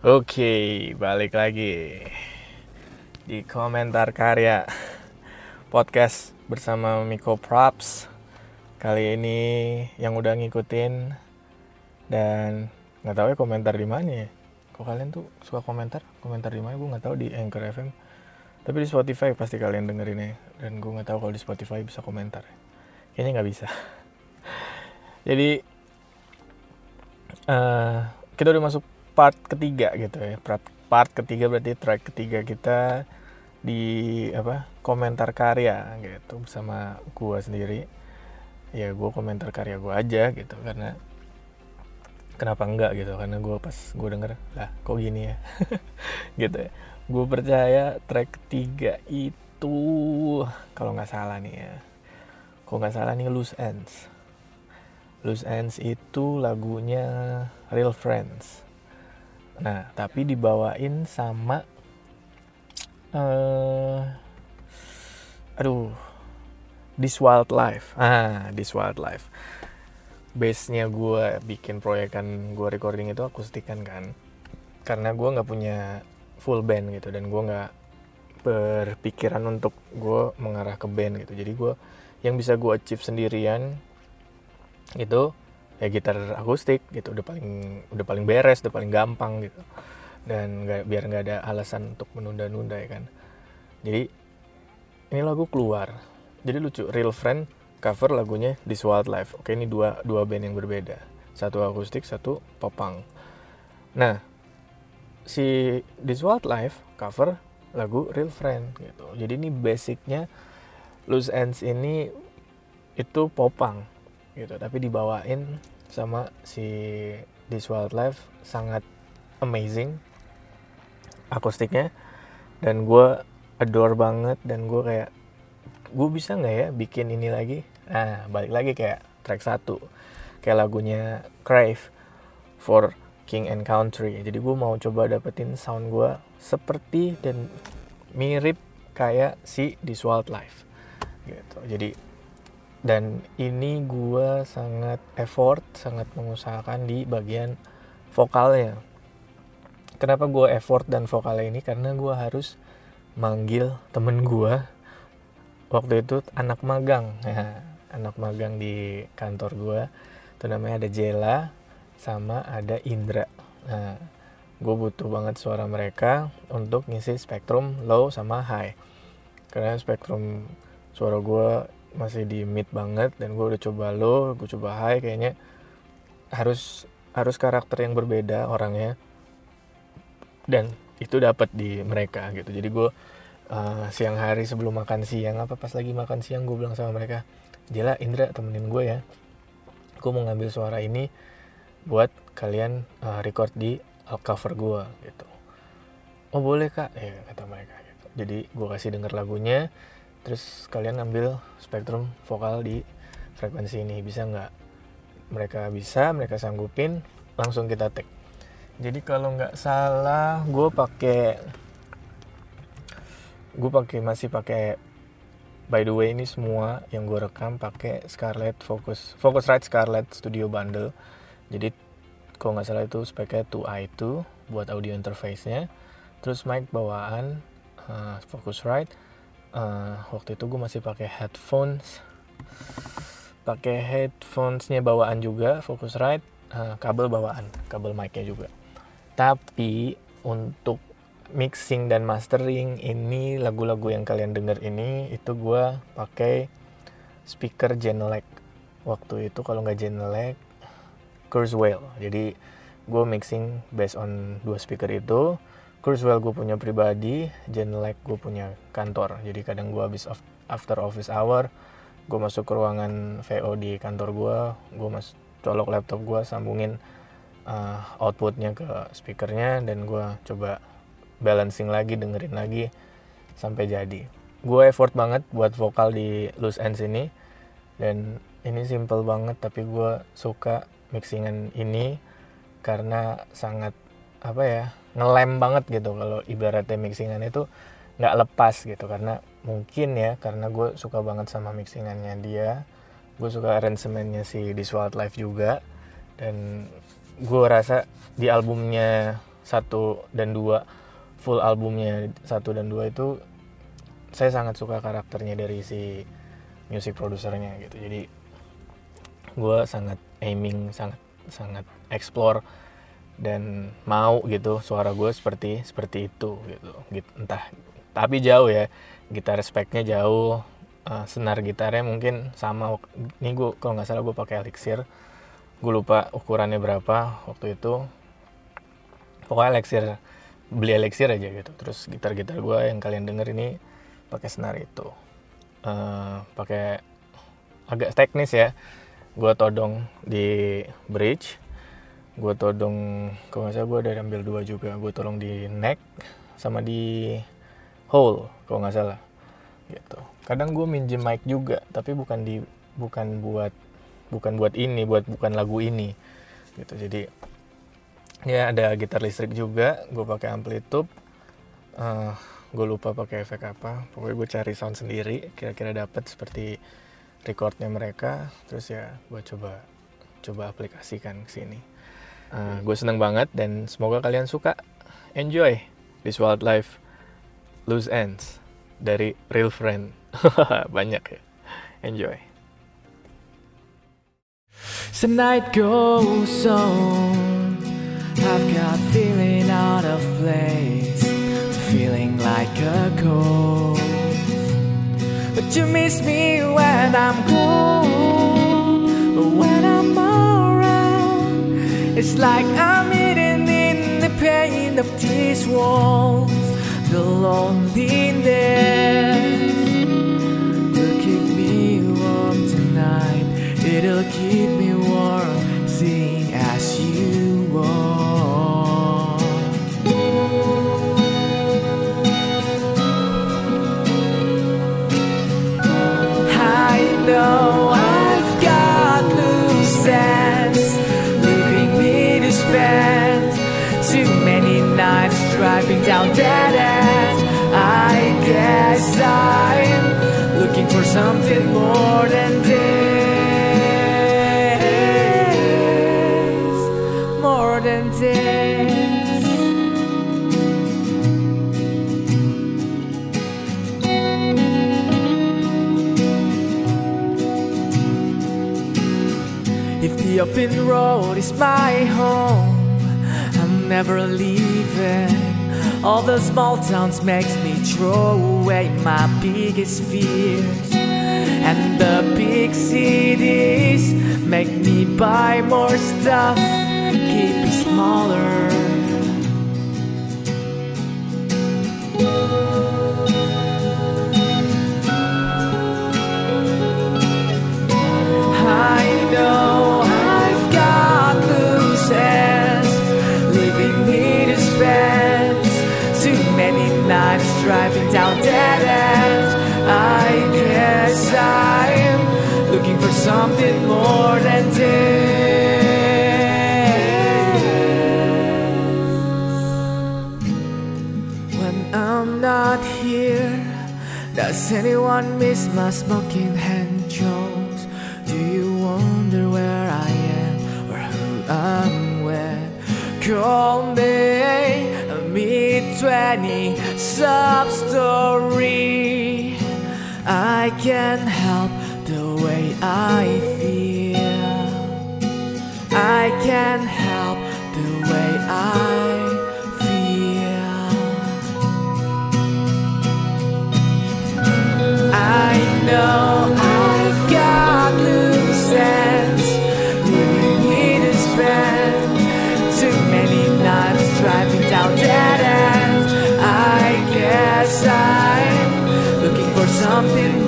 Oke, balik lagi di komentar karya podcast bersama Miko Props. Kali ini yang udah ngikutin dan nggak tahu ya komentar di mana ya. Kok kalian tuh suka komentar? Komentar di mana? Gue nggak tahu di Anchor FM. Tapi di Spotify pasti kalian dengerinnya. Dan gue nggak tahu kalau di Spotify bisa komentar. Kayaknya nggak bisa. Jadi eh, kita udah masuk part ketiga gitu ya. Part, part ketiga berarti track ketiga kita di apa komentar karya gitu bersama gua sendiri. Ya gua komentar karya gua aja gitu karena kenapa enggak gitu? Karena gua pas gua denger lah kok gini ya? Gitu ya. Gue percaya track ketiga itu kalau nggak salah nih ya kalau nggak salah nih loose ends. Loose ends itu lagunya real friends Nah, tapi dibawain sama uh, aduh, This Wildlife. Ah, This Wildlife. Base-nya gue bikin proyekan gue recording itu akustikan kan. Karena gue nggak punya full band gitu dan gue nggak berpikiran untuk gue mengarah ke band gitu. Jadi gue yang bisa gue achieve sendirian itu ya gitar akustik gitu udah paling udah paling beres udah paling gampang gitu. Dan gak, biar nggak ada alasan untuk menunda-nunda ya kan. Jadi ini lagu keluar. Jadi lucu real friend cover lagunya This Wildlife oke ini dua dua band yang berbeda. Satu akustik satu popang. Nah si This Wildlife cover lagu Real Friend gitu. Jadi ini basicnya Loose Ends ini itu popang gitu. Tapi dibawain sama si This Wildlife sangat amazing akustiknya. Dan gue adore banget dan gue kayak gue bisa nggak ya bikin ini lagi? Nah balik lagi kayak track satu kayak lagunya Crave for King and Country. Jadi gue mau coba dapetin sound gue seperti dan mirip kayak si This Wildlife gitu. Jadi dan ini gue sangat effort sangat mengusahakan di bagian vokalnya. Kenapa gue effort dan vokalnya ini? Karena gue harus manggil temen gue waktu itu anak magang. Ya, anak magang di kantor gue itu namanya ada Jela sama ada Indra. Nah gue butuh banget suara mereka untuk ngisi spektrum low sama high. Karena spektrum suara gue masih di mid banget dan gue udah coba low gue coba high kayaknya. Harus harus karakter yang berbeda orangnya. Dan itu dapat di mereka gitu. Jadi gue uh, siang hari sebelum makan siang apa pas lagi makan siang gue bilang sama mereka Jela Indra temenin gue ya. Gue mau ngambil suara ini buat kalian uh, record di cover gue gitu. Oh boleh kak. Ya kata mereka gitu. Jadi gue kasih denger lagunya terus kalian ambil spektrum vokal di frekuensi ini. Bisa nggak? Mereka bisa mereka sanggupin langsung kita tag. Jadi kalau nggak salah gue pakai gue pakai masih pakai by the way ini semua yang gue rekam pakai Scarlett Focus Focusrite Scarlett Studio Bundle. Jadi kalau nggak salah itu speknya 2i2 buat audio interface-nya. Terus mic bawaan uh, Focusrite uh, waktu itu gue masih pakai headphones. Pakai headphonesnya bawaan juga Focusrite uh, kabel bawaan kabel micnya juga. Tapi untuk mixing dan mastering ini lagu-lagu yang kalian denger ini itu gue pakai speaker Genelec. Waktu itu kalau nggak Genelec Kurzweil. Jadi gue mixing based on dua speaker itu Kurzweil gue punya pribadi, Genelec gue punya kantor. Jadi kadang gue habis after office hour, gue masuk ke ruangan VO di kantor gue, gue mas colok laptop gue, sambungin uh, outputnya ke speakernya, dan gue coba balancing lagi, dengerin lagi sampai jadi. Gue effort banget buat vokal di Loose Ends ini, dan ini simple banget, tapi gue suka mixingan ini karena sangat apa ya ngelem banget gitu kalau ibaratnya mixingan itu nggak lepas gitu. Karena mungkin ya karena gue suka banget sama mixingannya dia. Gue suka arrangementnya si This Wildlife juga. Dan gue rasa di albumnya satu dan dua full albumnya satu dan dua itu saya sangat suka karakternya dari si music produsernya gitu. Jadi gue sangat aiming sangat sangat explore dan mau gitu suara gue seperti seperti itu gitu. Entah tapi jauh ya gitar speknya jauh uh, senar gitarnya mungkin sama ini gue kalau nggak salah gue pakai elixir. Gue lupa ukurannya berapa waktu itu. Pokoknya elixir beli elixir aja gitu. Terus gitar-gitar gue yang kalian denger ini pakai senar itu. Uh, pakai agak teknis ya. Gue todong di bridge gue todong kalau nggak salah gue ada ambil dua juga. Gue tolong di neck sama di hole kalau nggak salah. Gitu. Kadang gue minjem mic juga tapi bukan di bukan buat bukan buat ini buat bukan lagu ini. Gitu. Jadi ya ada gitar listrik juga gue pakai amplitude. Uh, eh, gue lupa pakai efek apa. Pokoknya gue cari sound sendiri kira-kira dapat seperti recordnya mereka. Terus ya gue coba coba aplikasikan ke sini uh, gue seneng banget dan semoga kalian suka. Enjoy this wildlife loose ends dari real friend. Banyak ya. Enjoy. The night goes on. I've got feeling out of place, feeling like a ghost. But you miss me when I'm gone, when I'm around, it's like I'm hidden in the pain of these walls, the loneliness. Will keep me warm tonight. It'll keep driving down dead ends. I guess I'm looking for something more than this, more than this. If the open road is my home. I'm never leaving. All the small towns makes me throw away my biggest fears. And the big cities make me buy more stuff, keep it smaller. More than this. When I'm not here, does anyone miss my smoking hand jokes? Do you wonder where I am or who I'm with? Call me mid 20 sub story. I can't help the way I feel. I can't help the way I feel. I know I've got spend too many nights driving down dead ends. I guess I'm looking for something